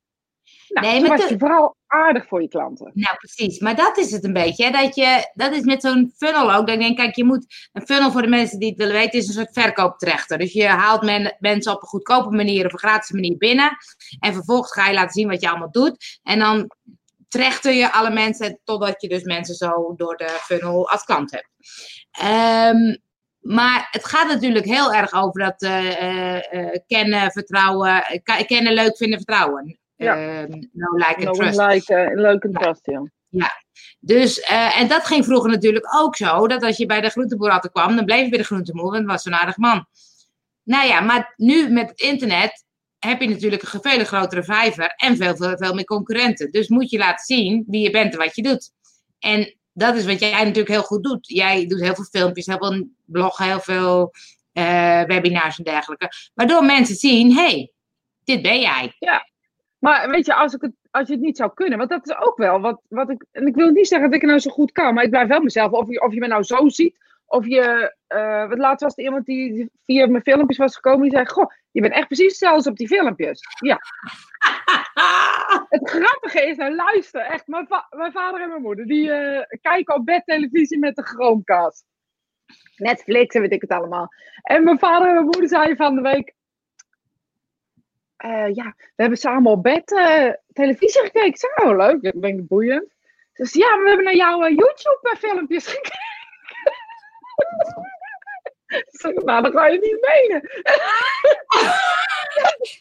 Nou, nee, was je vooral aardig voor je klanten. Nou, precies. Maar dat is het een beetje. Hè? Dat, je, dat is met zo'n funnel ook. Dan denk ik, kijk, je moet... Een funnel voor de mensen die het willen weten, is een soort verkooptrechter. Dus je haalt men, mensen op een goedkope manier of een gratis manier binnen. En vervolgens ga je laten zien wat je allemaal doet. En dan trechter je alle mensen totdat je dus mensen zo door de funnel als klant hebt. Um, maar het gaat natuurlijk heel erg over dat uh, uh, kennen, vertrouwen, kennen, leuk vinden, vertrouwen. Ja. Uh, no like and trust. Like, leuk en trust, ja. Ja, dus, en dat ging vroeger natuurlijk ook zo, dat als je bij de groenteboer altijd kwam, dan bleef je bij de groenteboer, want het was zo'n aardig man. Nou ja, maar nu met het internet heb je natuurlijk een veel grotere vijver en veel, veel, veel meer concurrenten. Dus moet je laten zien wie je bent en wat je doet. En dat is wat jij natuurlijk heel goed doet. Jij doet heel veel filmpjes, heel veel bloggen, heel veel uh, webinars en dergelijke. Waardoor mensen zien, hey, dit ben jij. Ja, maar weet je, als, ik het, als je het niet zou kunnen, want dat is ook wel wat, wat ik. En ik wil niet zeggen dat ik het nou zo goed kan, maar ik blijf wel mezelf. Of je, of je me nou zo ziet, of je. Uh, wat laatst was er iemand die via mijn filmpjes was gekomen, die zei: Goh, je bent echt precies zelfs op die filmpjes. Ja. *laughs* het grappige is, nou luister, echt, mijn, mijn vader en mijn moeder, die uh, kijken op bedtelevisie met de Chromecast. Netflix en weet ik het allemaal. En mijn vader en mijn moeder zeiden van de week, uh, ja, we hebben samen op bed uh, televisie gekeken. Zo, oh, leuk, dat ben ik boeiend. Dus ja, maar we hebben naar jouw YouTube-filmpjes gekeken. *laughs* nou, dat kan je niet menen.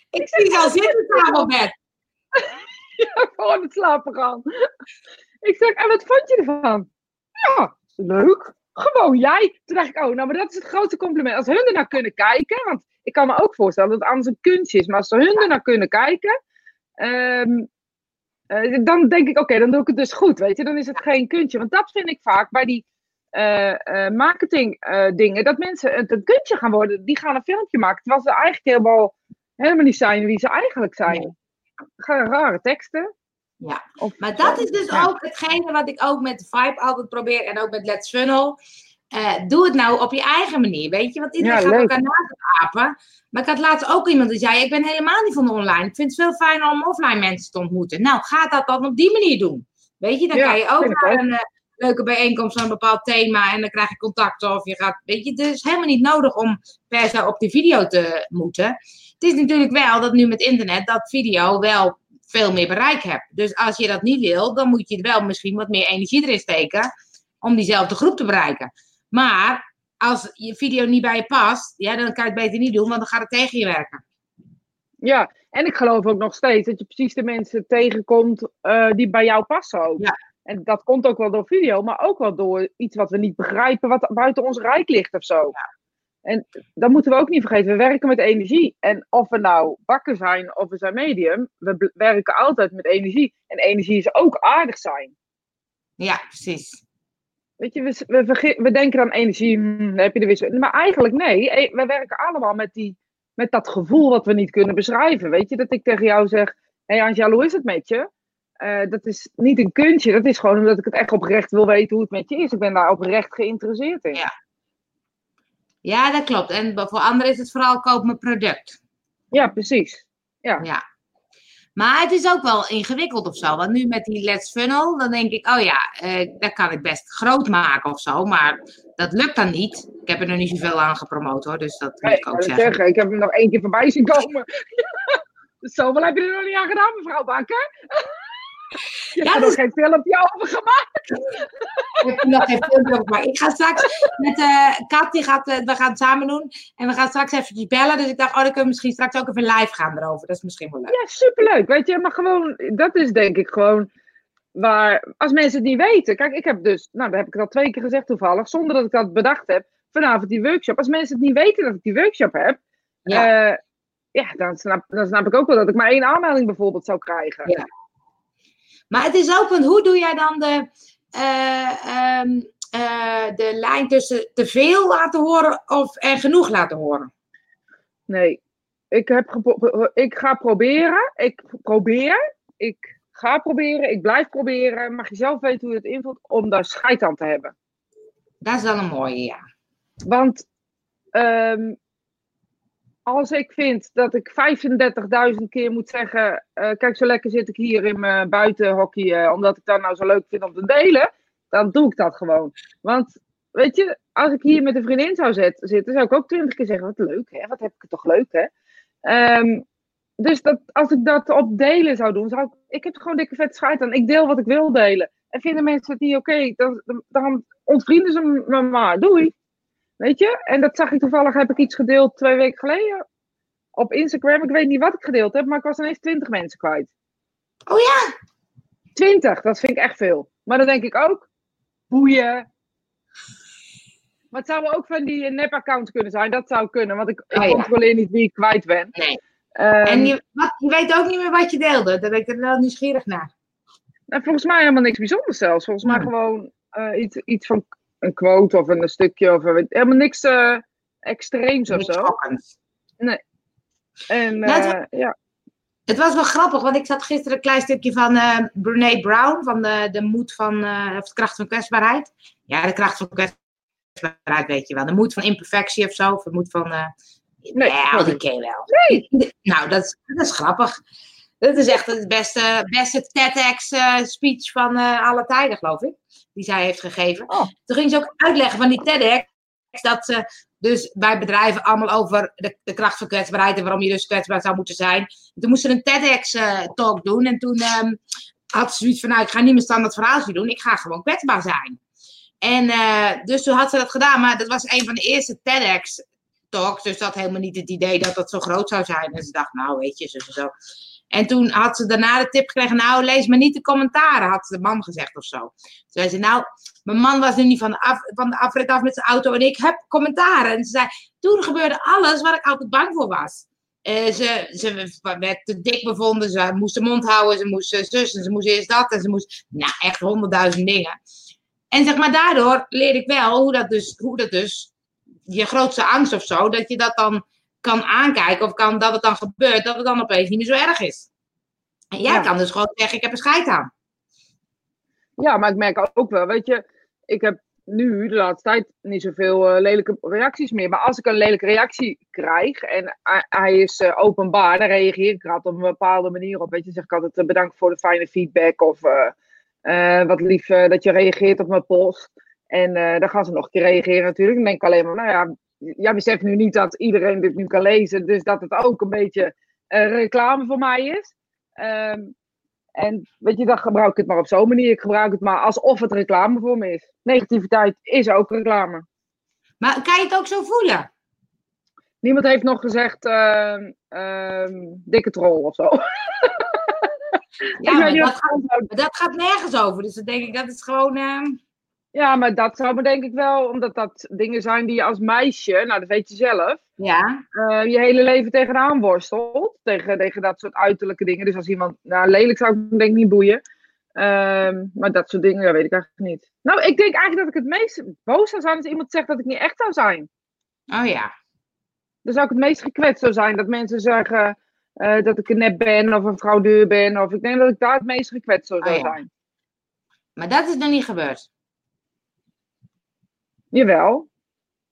*laughs* ik zie al zitten samen op bed. *laughs* ja, gewoon het slapen gaan. Ik zeg, en wat vond je ervan? Ja, leuk. Gewoon jij. Toen dacht ik, oh, nou, maar dat is het grote compliment. Als hun er naar kunnen kijken, want ik kan me ook voorstellen dat het anders een kunstje is, maar als ze hun er naar kunnen kijken, um, dan denk ik, oké, dan doe ik het dus goed, weet je. Dan is het geen kunstje. Want dat vind ik vaak bij die uh, marketing dingen, dat mensen het een kunstje gaan worden. Die gaan een filmpje maken, terwijl ze eigenlijk helemaal, helemaal niet zijn wie ze eigenlijk zijn rare teksten. Ja, maar dat is dus ook hetgene wat ik ook met Vibe altijd probeer en ook met Let's Funnel. Uh, doe het nou op je eigen manier, weet je? Want iedereen gaat elkaar apen. Maar ik had laatst ook iemand die zei: Ik ben helemaal niet van de online. Ik vind het veel fijner om offline mensen te ontmoeten. Nou, ga dat dan op die manier doen. Weet je, dan kan je ook naar een uh, leuke bijeenkomst van een bepaald thema en dan krijg je contact. Of je gaat, weet je, het is helemaal niet nodig om per se op die video te moeten. Het is natuurlijk wel dat nu met internet dat video wel veel meer bereik hebt. Dus als je dat niet wil, dan moet je wel misschien wat meer energie erin steken om diezelfde groep te bereiken. Maar als je video niet bij je past, ja, dan kan je het beter niet doen, want dan gaat het tegen je werken. Ja, en ik geloof ook nog steeds dat je precies de mensen tegenkomt uh, die bij jou passen ook. Ja. En dat komt ook wel door video, maar ook wel door iets wat we niet begrijpen, wat buiten ons rijk ligt of zo. Ja. En dat moeten we ook niet vergeten. We werken met energie. En of we nou bakken zijn of we zijn medium, we werken altijd met energie. En energie is ook aardig zijn. Ja, precies. Weet je, we, we, we denken aan energie, hm, dan heb je de wissel. Maar eigenlijk nee, e, we werken allemaal met, die, met dat gevoel wat we niet kunnen beschrijven. Weet je, dat ik tegen jou zeg, hé hey Angela, hoe is het met je? Uh, dat is niet een kunstje, dat is gewoon omdat ik het echt oprecht wil weten hoe het met je is. Ik ben daar oprecht geïnteresseerd in. Ja, ja, dat klopt. En voor anderen is het vooral koop mijn product. Ja, precies. Ja. ja. Maar het is ook wel ingewikkeld of zo. Want nu met die Let's Funnel, dan denk ik, oh ja, eh, dat kan ik best groot maken of zo. Maar dat lukt dan niet. Ik heb er nog niet zoveel aan gepromoot hoor, dus dat moet ik ook zeggen. zeggen. Ik heb hem nog één keer voorbij zien komen. *laughs* Zoveel heb je er nog niet aan gedaan, mevrouw Bakker. Je hebt er nog geen filmpje over gemaakt. Ik heb nog geen filmpje over gemaakt. Ik ga straks met uh, Kat, die gaat, uh, we gaan het samen doen. En we gaan straks eventjes bellen. Dus ik dacht, oh, dan kunnen we misschien straks ook even live gaan erover. Dat is misschien wel leuk. Ja, superleuk. Weet je, maar gewoon, dat is denk ik gewoon waar, als mensen het niet weten. Kijk, ik heb dus, nou, dat heb ik al twee keer gezegd toevallig, zonder dat ik dat bedacht heb, vanavond die workshop. Als mensen het niet weten dat ik die workshop heb, ja, uh, ja dan, snap, dan snap ik ook wel dat ik maar één aanmelding bijvoorbeeld zou krijgen. Ja. Maar het is ook, want hoe doe jij dan de, uh, um, uh, de lijn tussen te veel laten horen of en genoeg laten horen? Nee, ik, heb ik ga proberen. Ik probeer. Ik Ga proberen, ik blijf proberen. Mag je zelf weten hoe je het invult om daar scheid aan te hebben. Dat is wel een mooie, ja. Want ehm, als ik vind dat ik 35.000 keer moet zeggen: eh, Kijk, zo lekker zit ik hier in mijn buitenhockey, uh, omdat ik dat nou zo leuk vind om te delen, dan doe ik dat gewoon. Want weet je, als ik hier met een vriendin zou zitten, zou ik ook twintig keer zeggen: Wat leuk, hè? Wat heb ik het toch leuk, hè? Ehm, dus dat, als ik dat op delen zou doen, zou ik, ik heb gewoon dikke vet scheid aan. Ik deel wat ik wil delen. En vinden mensen het niet oké, dan, dan ontvrienden ze me maar. Doei. Weet je? En dat zag ik toevallig, heb ik iets gedeeld twee weken geleden op Instagram. Ik weet niet wat ik gedeeld heb, maar ik was ineens 20 mensen kwijt. Oh ja? 20, dat vind ik echt veel. Maar dan denk ik ook, boeien. Maar het zou ook van die nep-accounts kunnen zijn. Dat zou kunnen, want ik, ik oh, controleer niet wie ik kwijt ben. Nee. Um, en je, wat, je, weet ook niet meer wat je deelde. Daar ben ik er wel nieuwsgierig naar. Nou, volgens mij helemaal niks bijzonders zelfs. Volgens mij hmm. gewoon uh, iets, iets van een quote of een stukje. Of een, helemaal niks uh, extreems of zo. Nee. En nou, het, uh, ja. Het was wel grappig, want ik zat gisteren een klein stukje van uh, Brene Brown. Van de, de moed van, of de kracht van kwetsbaarheid. Ja, de kracht van kwetsbaarheid weet je wel. De moed van imperfectie of zo. Of de moed van Nee, ja, die ken je wel. Nee. Nou, dat dat is grappig. Dat is echt het beste, beste TEDx-speech eh, van uh, alle tijden, geloof ik. Die zij heeft gegeven. Oh. Toen ging ze ook uitleggen van die TEDx. Dat ze dus bij bedrijven allemaal over de, de kracht van kwetsbaarheid. En waarom je dus kwetsbaar zou moeten zijn. toen moest ze een TEDx-talk eh, doen. En toen um, had ze zoiets van: Nou, ik ga niet mijn standaard verhaaltje doen. Ik ga gewoon kwetsbaar zijn. En dus toen had ze dat gedaan. Maar dat was een van de eerste TEDx talks. Dus dat helemaal niet het idee dat dat zo groot zou zijn. En ze dacht, nou weet je, zo zo. En toen had ze daarna de tip gekregen, nou lees maar niet de commentaren, had de man gezegd of zo. Toen zei ze, nou, mijn man was nu niet van de, af, van de afrit af met zijn auto en ik heb commentaren. En ze zei, toen gebeurde alles waar ik altijd bang voor was. Uh, ze, ze werd te dik bevonden, ze moest de mond houden, ze moest zus en ze moest eerst dat en ze moest, nou echt honderdduizend dingen. En zeg maar, daardoor leerde ik wel hoe dat dus, hoe dat dus je grootste angst of zo, dat je dat dan kan aankijken of kan, dat het dan gebeurt, dat het dan opeens niet meer zo erg is. En jij kan dus gewoon zeggen, ik heb een scheid aan. Ja, maar ik merk ook wel, weet je, ik heb nu de laatste tijd niet zoveel uh, lelijke reacties meer. Maar als ik een lelijke reactie krijg en hij is uh, openbaar, dan reageer ik er altijd op een bepaalde manier op. Weet je, zeg ik altijd uh, bedankt voor de fijne feedback of wat lief dat je reageert op mijn post. En dan gaan ze nog een keer reageren natuurlijk. Dan denk ik alleen maar, nou ja, jij beseft nu niet dat iedereen dit nu kan lezen. Dus dat het ook een beetje uh, reclame voor mij is. Um, en weet je, dan gebruik ik het maar op zo'n manier. Ik gebruik het maar alsof het reclame voor me is. Negativiteit is ook reclame. Maar kan je het ook zo voelen? Niemand heeft nog gezegd uh, dikke troll of zo. *laughs* Ja, maar dat, gaat, dat, gaat, nergens over. Dus dan denk ik, dat is gewoon... Ehm, ja, maar dat zou me denk ik wel, omdat dat dingen zijn die je als meisje, nou dat weet je zelf, ja. Uh, je hele leven tegenaan worstelt. Tegen, tegen dat soort uiterlijke dingen. Dus als iemand, nou lelijk zou ik denk ik niet boeien. Um, maar dat soort dingen, ja, weet ik eigenlijk niet. Nou, ik denk eigenlijk dat ik het meest boos zou zijn als iemand zegt dat ik niet echt zou zijn. Oh ja. Dan zou ik het meest gekwetst zou zijn. Dat mensen zeggen uh, dat ik een nep ben of een fraudeur ben. Of ik denk dat ik daar het meest gekwetst zou, oh, ja. zijn. Maar dat is nog niet gebeurd. Jawel.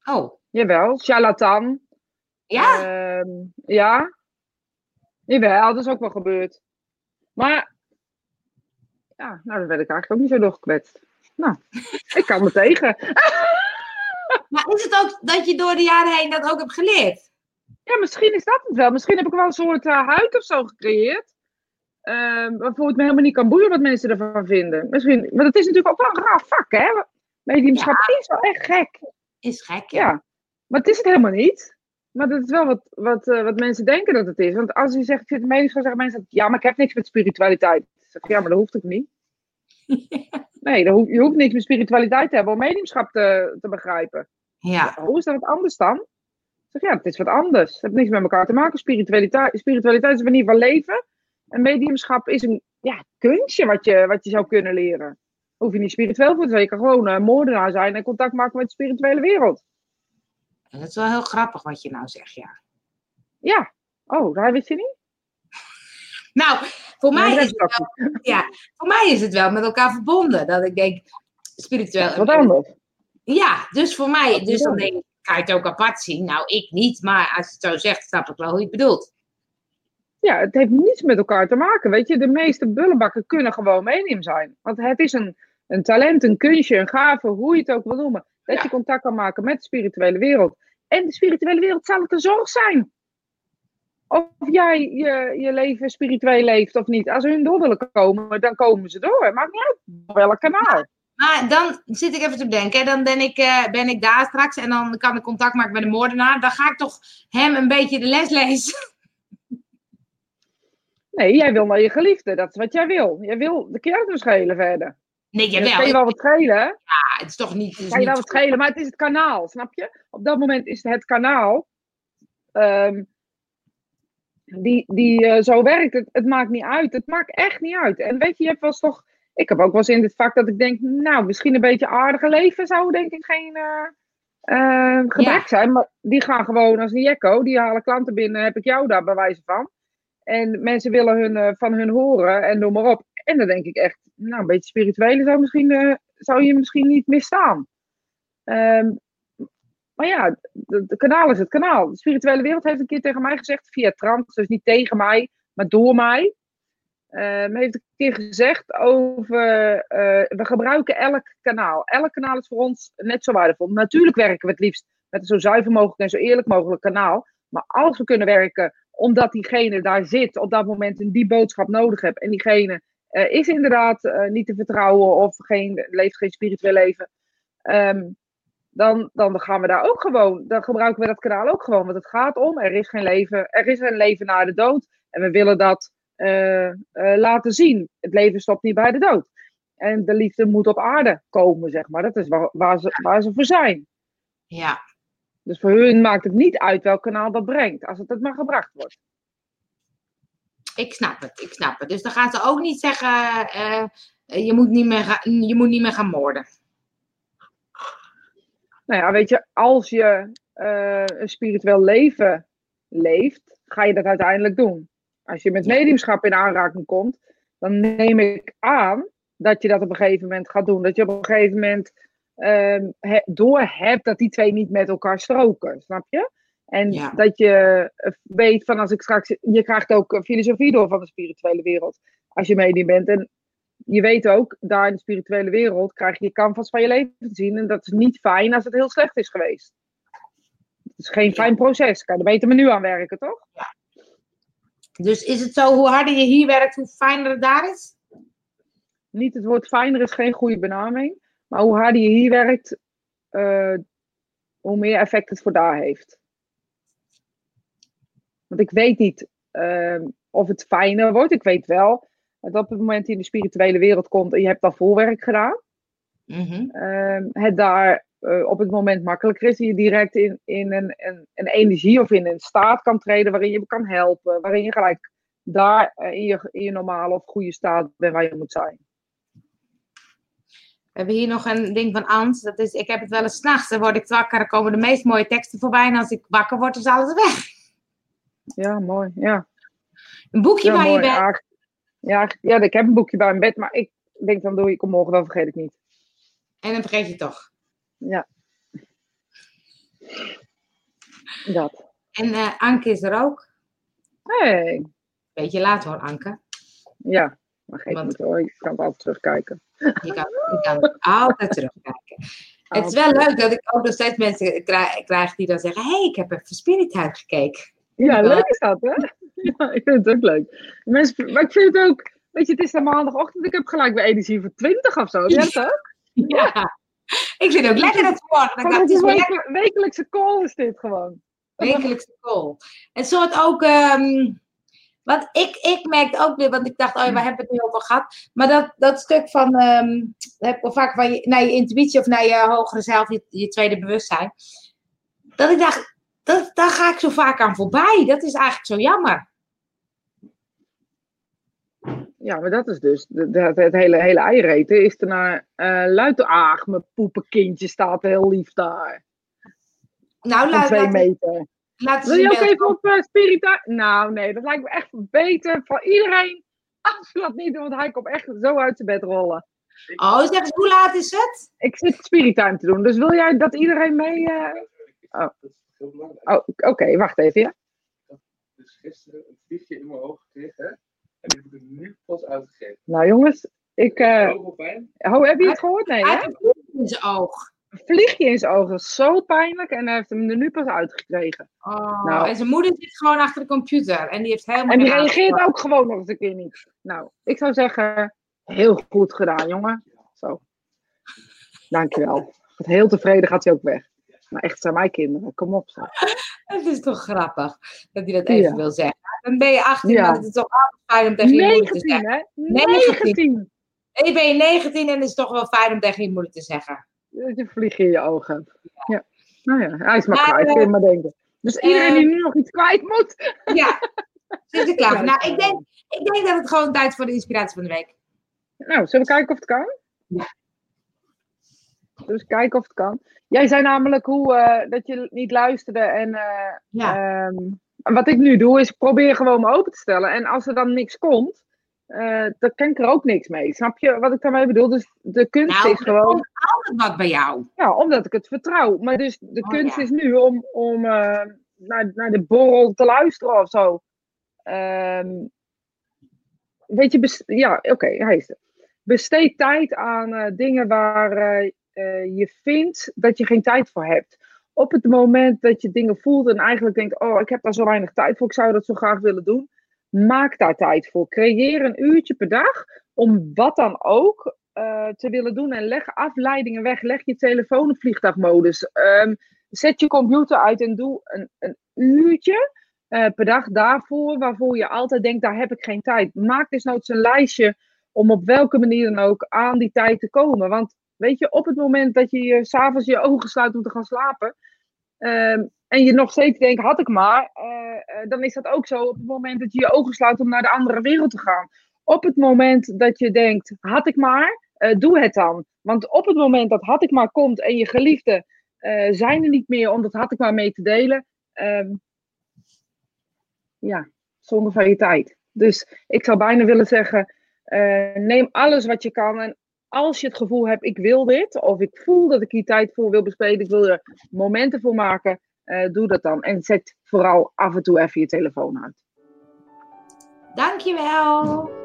Oh. Jawel, charlatan. Ja? Uh, ja. Jawel, dat is ook wel gebeurd. Maar, ja, nou, dan werd ik eigenlijk ook niet zo doorgekwetst. Nou, *laughs* ik kan me tegen. *laughs* maar is het ook dat je door de jaren heen dat ook hebt geleerd? Ja, misschien is dat het wel. Misschien heb ik wel een soort uh, huid of zo gecreëerd. Uh, waarvoor het me helemaal niet kan boeien wat mensen ervan vinden. Misschien, maar dat is natuurlijk ook wel een raar vak, hè? Mediumschap ja. is wel echt gek. Is gek, ja. Maar het is het helemaal niet. Maar dat is wel wat, wat, uh, wat mensen denken dat het is. Want als je zegt, ik zit mediumschap, zeggen mensen, ja, maar ik heb niks met spiritualiteit. Ik zeg, ja, maar dat hoeft ook niet. *laughs* nee, hoef, je hoeft niks met spiritualiteit te hebben om mediumschap te, te begrijpen. Ja. Hoe is dat wat anders dan? Zeg, ja, het is wat anders. Het heeft niks met elkaar te maken. Spiritualiteit, spiritualiteit is een manier van leven. En mediumschap is een ja, kunstje wat je, wat je zou kunnen leren hoef je niet spiritueel voor te zijn. Je kan gewoon uh, moordenaar zijn en contact maken met de spirituele wereld. Dat is wel heel grappig wat je nou zegt, ja. Ja. Oh, daar wist je niet? *laughs* Nou, voor, mij is het wel, ja, voor mij is het wel met elkaar verbonden. Dat ik denk, spiritueel. Wat anders. Ja, dus voor mij, dus dan denk ik, kan je het ook apart zien? Nou, ik niet, maar als je het zo zegt, snap ik wel hoe je het bedoelt. Ja, het heeft niets met elkaar te maken. Weet je, de meeste bullenbakken kunnen gewoon medium zijn. Want het is een, een talent, een kunstje, een gave, hoe je het ook wil noemen. Dat Ja. je contact kan maken met de spirituele wereld. En de spirituele wereld zal het een zorg zijn. Of jij je, je leven spiritueel leeft of niet. Als ze hun door willen komen, dan komen ze door. Maakt niet uit welk kanaal. Maar dan zit ik even te bedenken, dan ben ik, eh, ben ik daar straks en dan kan ik contact maken met de moordenaar. Dan ga ik toch hem een beetje de les lezen. *laughs* Nee, jij wil naar je geliefde. Dat is wat jij wil. Jij wil de kerk schelen verder. Nee, jawel. kan je wel wat schelen? Ja, het is toch niet... Het kan je wel wat schelen, maar het is het kanaal, snap je? Op dat moment is het kanaal ehm, die, die eh, zo werkt. Het, het maakt niet uit. Het maakt echt niet uit. En weet je, je hebt wel eens toch... Ik heb ook wel eens in dit vak dat ik denk, nou, misschien een beetje aardige leven zou denk ik geen gebrek Ja. zijn. Maar die gaan gewoon als een jekko. Die halen klanten binnen, heb ik jou daar bij wijze van. En mensen willen hun, van hun horen en noem maar op. En dan denk ik echt, nou, een beetje spirituele zou, misschien, eh, zou je misschien niet misstaan. Ehm, maar ja, het kanaal is het kanaal. De spirituele wereld heeft een keer tegen mij gezegd, via trans, dus niet tegen mij, maar door mij. ehm, heeft een keer gezegd over, eh, we gebruiken elk kanaal. Elk kanaal is voor ons net zo waardevol. Natuurlijk werken we het liefst met een zo zuiver mogelijk en zo eerlijk mogelijk kanaal. Maar als we kunnen werken omdat diegene daar zit, op dat moment een die boodschap nodig hebt. En diegene eh, is inderdaad eh, niet te vertrouwen of geen, leeft geen spiritueel leven. ehm, dan, dan gaan we daar ook gewoon, dan gebruiken we dat kanaal ook gewoon. Want het gaat om, er is geen leven, er is een leven na de dood. En we willen dat eh, laten zien. Het leven stopt niet bij de dood. En de liefde moet op aarde komen, zeg maar. Dat is waar, waar, ze, waar ze voor zijn. Ja, Dus voor hun maakt het niet uit welk kanaal dat brengt, als het, het maar gebracht wordt. Ik snap het, ik snap het. Dus dan gaan ze ook niet zeggen, eh, je, moet niet meer ga- je moet niet meer gaan moorden. Nou ja, weet je, als je eh, een spiritueel leven leeft, ga je dat uiteindelijk doen. Als je met mediumschap in aanraking komt, dan neem ik aan dat je dat op een gegeven moment gaat doen. Dat je op een gegeven moment ehm he- doorhebt dat die twee niet met elkaar stroken, snap je? En Ja. dat je eh, weet van als ik straks, je krijgt ook filosofie door van de spirituele wereld als je medium bent. En je weet ook, daar in de spirituele wereld krijg je je canvas van je leven te zien. En dat is niet fijn als het heel slecht is geweest. Het is geen Ja. fijn proces. Kan je er beter maar nu aan werken, toch? Dus is het zo, hoe harder je hier werkt, hoe fijner het daar is? Niet het woord fijner is geen goede benaming. Maar hoe harder je hier werkt, eh, hoe meer effect het voor daar heeft. Want ik weet niet ehm, of het fijner wordt. Ik weet wel dat op het moment dat je in de spirituele wereld komt en je hebt al voorwerk gedaan. Mhm. ehm, het daar eh, op het moment makkelijker is. En je direct in, in een, een, een energie of in een staat kan treden waarin je kan helpen. Waarin je gelijk daar eh, in, je, in je normale of goede staat bent waar je moet zijn. We hebben hier nog een ding van Ans. Dat is, ik heb het wel eens s'nachts, dan word ik wakker, dan komen de meest mooie teksten voorbij. En als ik wakker word, is alles weg. Ja, mooi. Ja, Een boekje ja waar je bent. Ja, ja, ja, ik heb een boekje bij mijn bed, maar ik denk dan doe ik hem morgen, dan vergeet ik niet. En dan vergeet je toch. Ja. Dat. En eh, Anke is er ook. Hey. Beetje laat hoor, Anke. Ja, maar geef Want- niet hoor. Je kan het altijd terugkijken. Je kan, je kan altijd terugkijken. Het is wel leuk dat ik ook nog steeds mensen krijg, krijg die dan zeggen: hey, ik heb even Spirit uitgekeken. Ja, Ja. leuk is dat, hè? *laughs* Ja, ik vind het ook leuk. Mensen, maar ik vind het ook, weet je, het is dan maandagochtend, ik heb gelijk weer energie voor 20 of zo. Ja, toch? Ja. Ik vind het ook lekker dat morgen. Het is weke- wekelijkse call is dit gewoon. wekelijkse call. En soort ook. ehm want ik, ik merkte ook weer, want ik dacht, oh ja, waar hebben we het nu over gehad? Maar dat, dat stuk van, dat heb ik wel vaak van je, naar je intuïtie of naar je hogere zelf, je, je tweede bewustzijn. Dat ik dacht, dat, daar ga ik zo vaak aan voorbij. Dat is eigenlijk zo jammer. Ja, maar dat is dus, de- het hele, hele is ernaar uh, luid. Ach, mijn poepenkindje staat heel lief daar. Nou, laat, twee laat, meter. laat Wil je ook even op uh, spirita... Nou, nee, dat lijkt me echt beter voor iedereen *laughs* Als je dat niet doet, want hij komt echt zo uit zijn bed rollen. Oh, zeg eens, hoe laat is het? Ik zit spirit time te doen, dus wil jij dat iedereen mee... eh, Oh. Oh. Heel belangrijk. Oh, oké, wacht even, ja. Dus gisteren een vliegje in mijn oog gekregen. En die heb ik er nu pas uitgegeven. Nou jongens, ik... eh pijn. oh, heb je het gehoord? Nee, Hij hè? heeft een vlieg in zijn oog. Een vliegje in zijn ogen, zo pijnlijk. En hij heeft hem er nu pas uitgekregen. Oh, Nou. En zijn moeder zit gewoon achter de computer. En die heeft helemaal En die reageert ook gewoon nog eens een keer niet. Nou, ik zou zeggen, heel goed gedaan, jongen. Zo. Dankjewel. Heel tevreden gaat hij ook weg. Maar echt, zijn mijn kinderen. Kom op. *laughs* Het is toch grappig dat hij dat even Ja. wil zeggen. Dan ben je 18, Ja. maar het is toch altijd fijn om tegen je moeder te 19, zeggen. hè? 19. 19. En ben je 19 en het is toch wel fijn om tegen je moeder te zeggen. Je vlieg in je ogen. Ja. Nou ja, hij is maar, Maar, kwijt, eh, je maar denken. Dus iedereen die eh, nu nog iets kwijt moet. *laughs* Ja, zit er klaar Nou, ik denk, ik denk dat het gewoon tijd is voor de inspiratie van de week. Nou, zullen we kijken of het kan? Ja. Dus kijken of het kan. Jij zei namelijk hoe, eh, dat je niet luisterde. En eh, Ja. ehm, wat ik nu doe, is probeer gewoon me open te stellen. En als er dan niks komt, eh, dan kan ik er ook niks mee. Snap je wat ik daarmee bedoel? Dus de kunst Nou, is gewoon... komt altijd wat bij jou. Ja, omdat ik het vertrouw. Maar dus de Oh, kunst ja. is nu om, om naar, naar de borrel te luisteren of zo. Ehm, weet je, ja, oké, hij is er. Besteed tijd aan dingen waar eh, je vindt dat je geen tijd voor hebt. Op het moment dat je dingen voelt en eigenlijk denkt: Oh, ik heb daar zo weinig tijd voor, ik zou dat zo graag willen doen. Maak daar tijd voor. Creëer een uurtje per dag om wat dan ook eh, te willen doen. En leg afleidingen weg. Leg je telefoon op vliegtuigmodus. Ehm, zet je computer uit en doe een, een uurtje eh, per dag daarvoor. Waarvoor je altijd denkt, daar heb ik geen tijd. Maak dus nooit een lijstje om op welke manier dan ook aan die tijd te komen. Want weet je, op het moment dat je je s'avonds je ogen sluit om te gaan slapen. ehm, en je nog steeds denkt, had ik maar. eh, eh, dan is dat ook zo op het moment dat je je ogen sluit om naar de andere wereld te gaan. Op het moment dat je denkt, had ik maar, eh, doe het dan. Want op het moment dat had ik maar komt en je geliefden eh, zijn er niet meer om dat had ik maar mee te delen. ehm, ja, zonde van je tijd. Dus ik zou bijna willen zeggen, eh, neem alles wat je kan. En als je het gevoel hebt, ik wil dit, of ik voel dat ik hier tijd voor wil besteden, ik wil er momenten voor maken, eh, doe dat dan. En zet vooral af en toe even je telefoon uit. Dankjewel.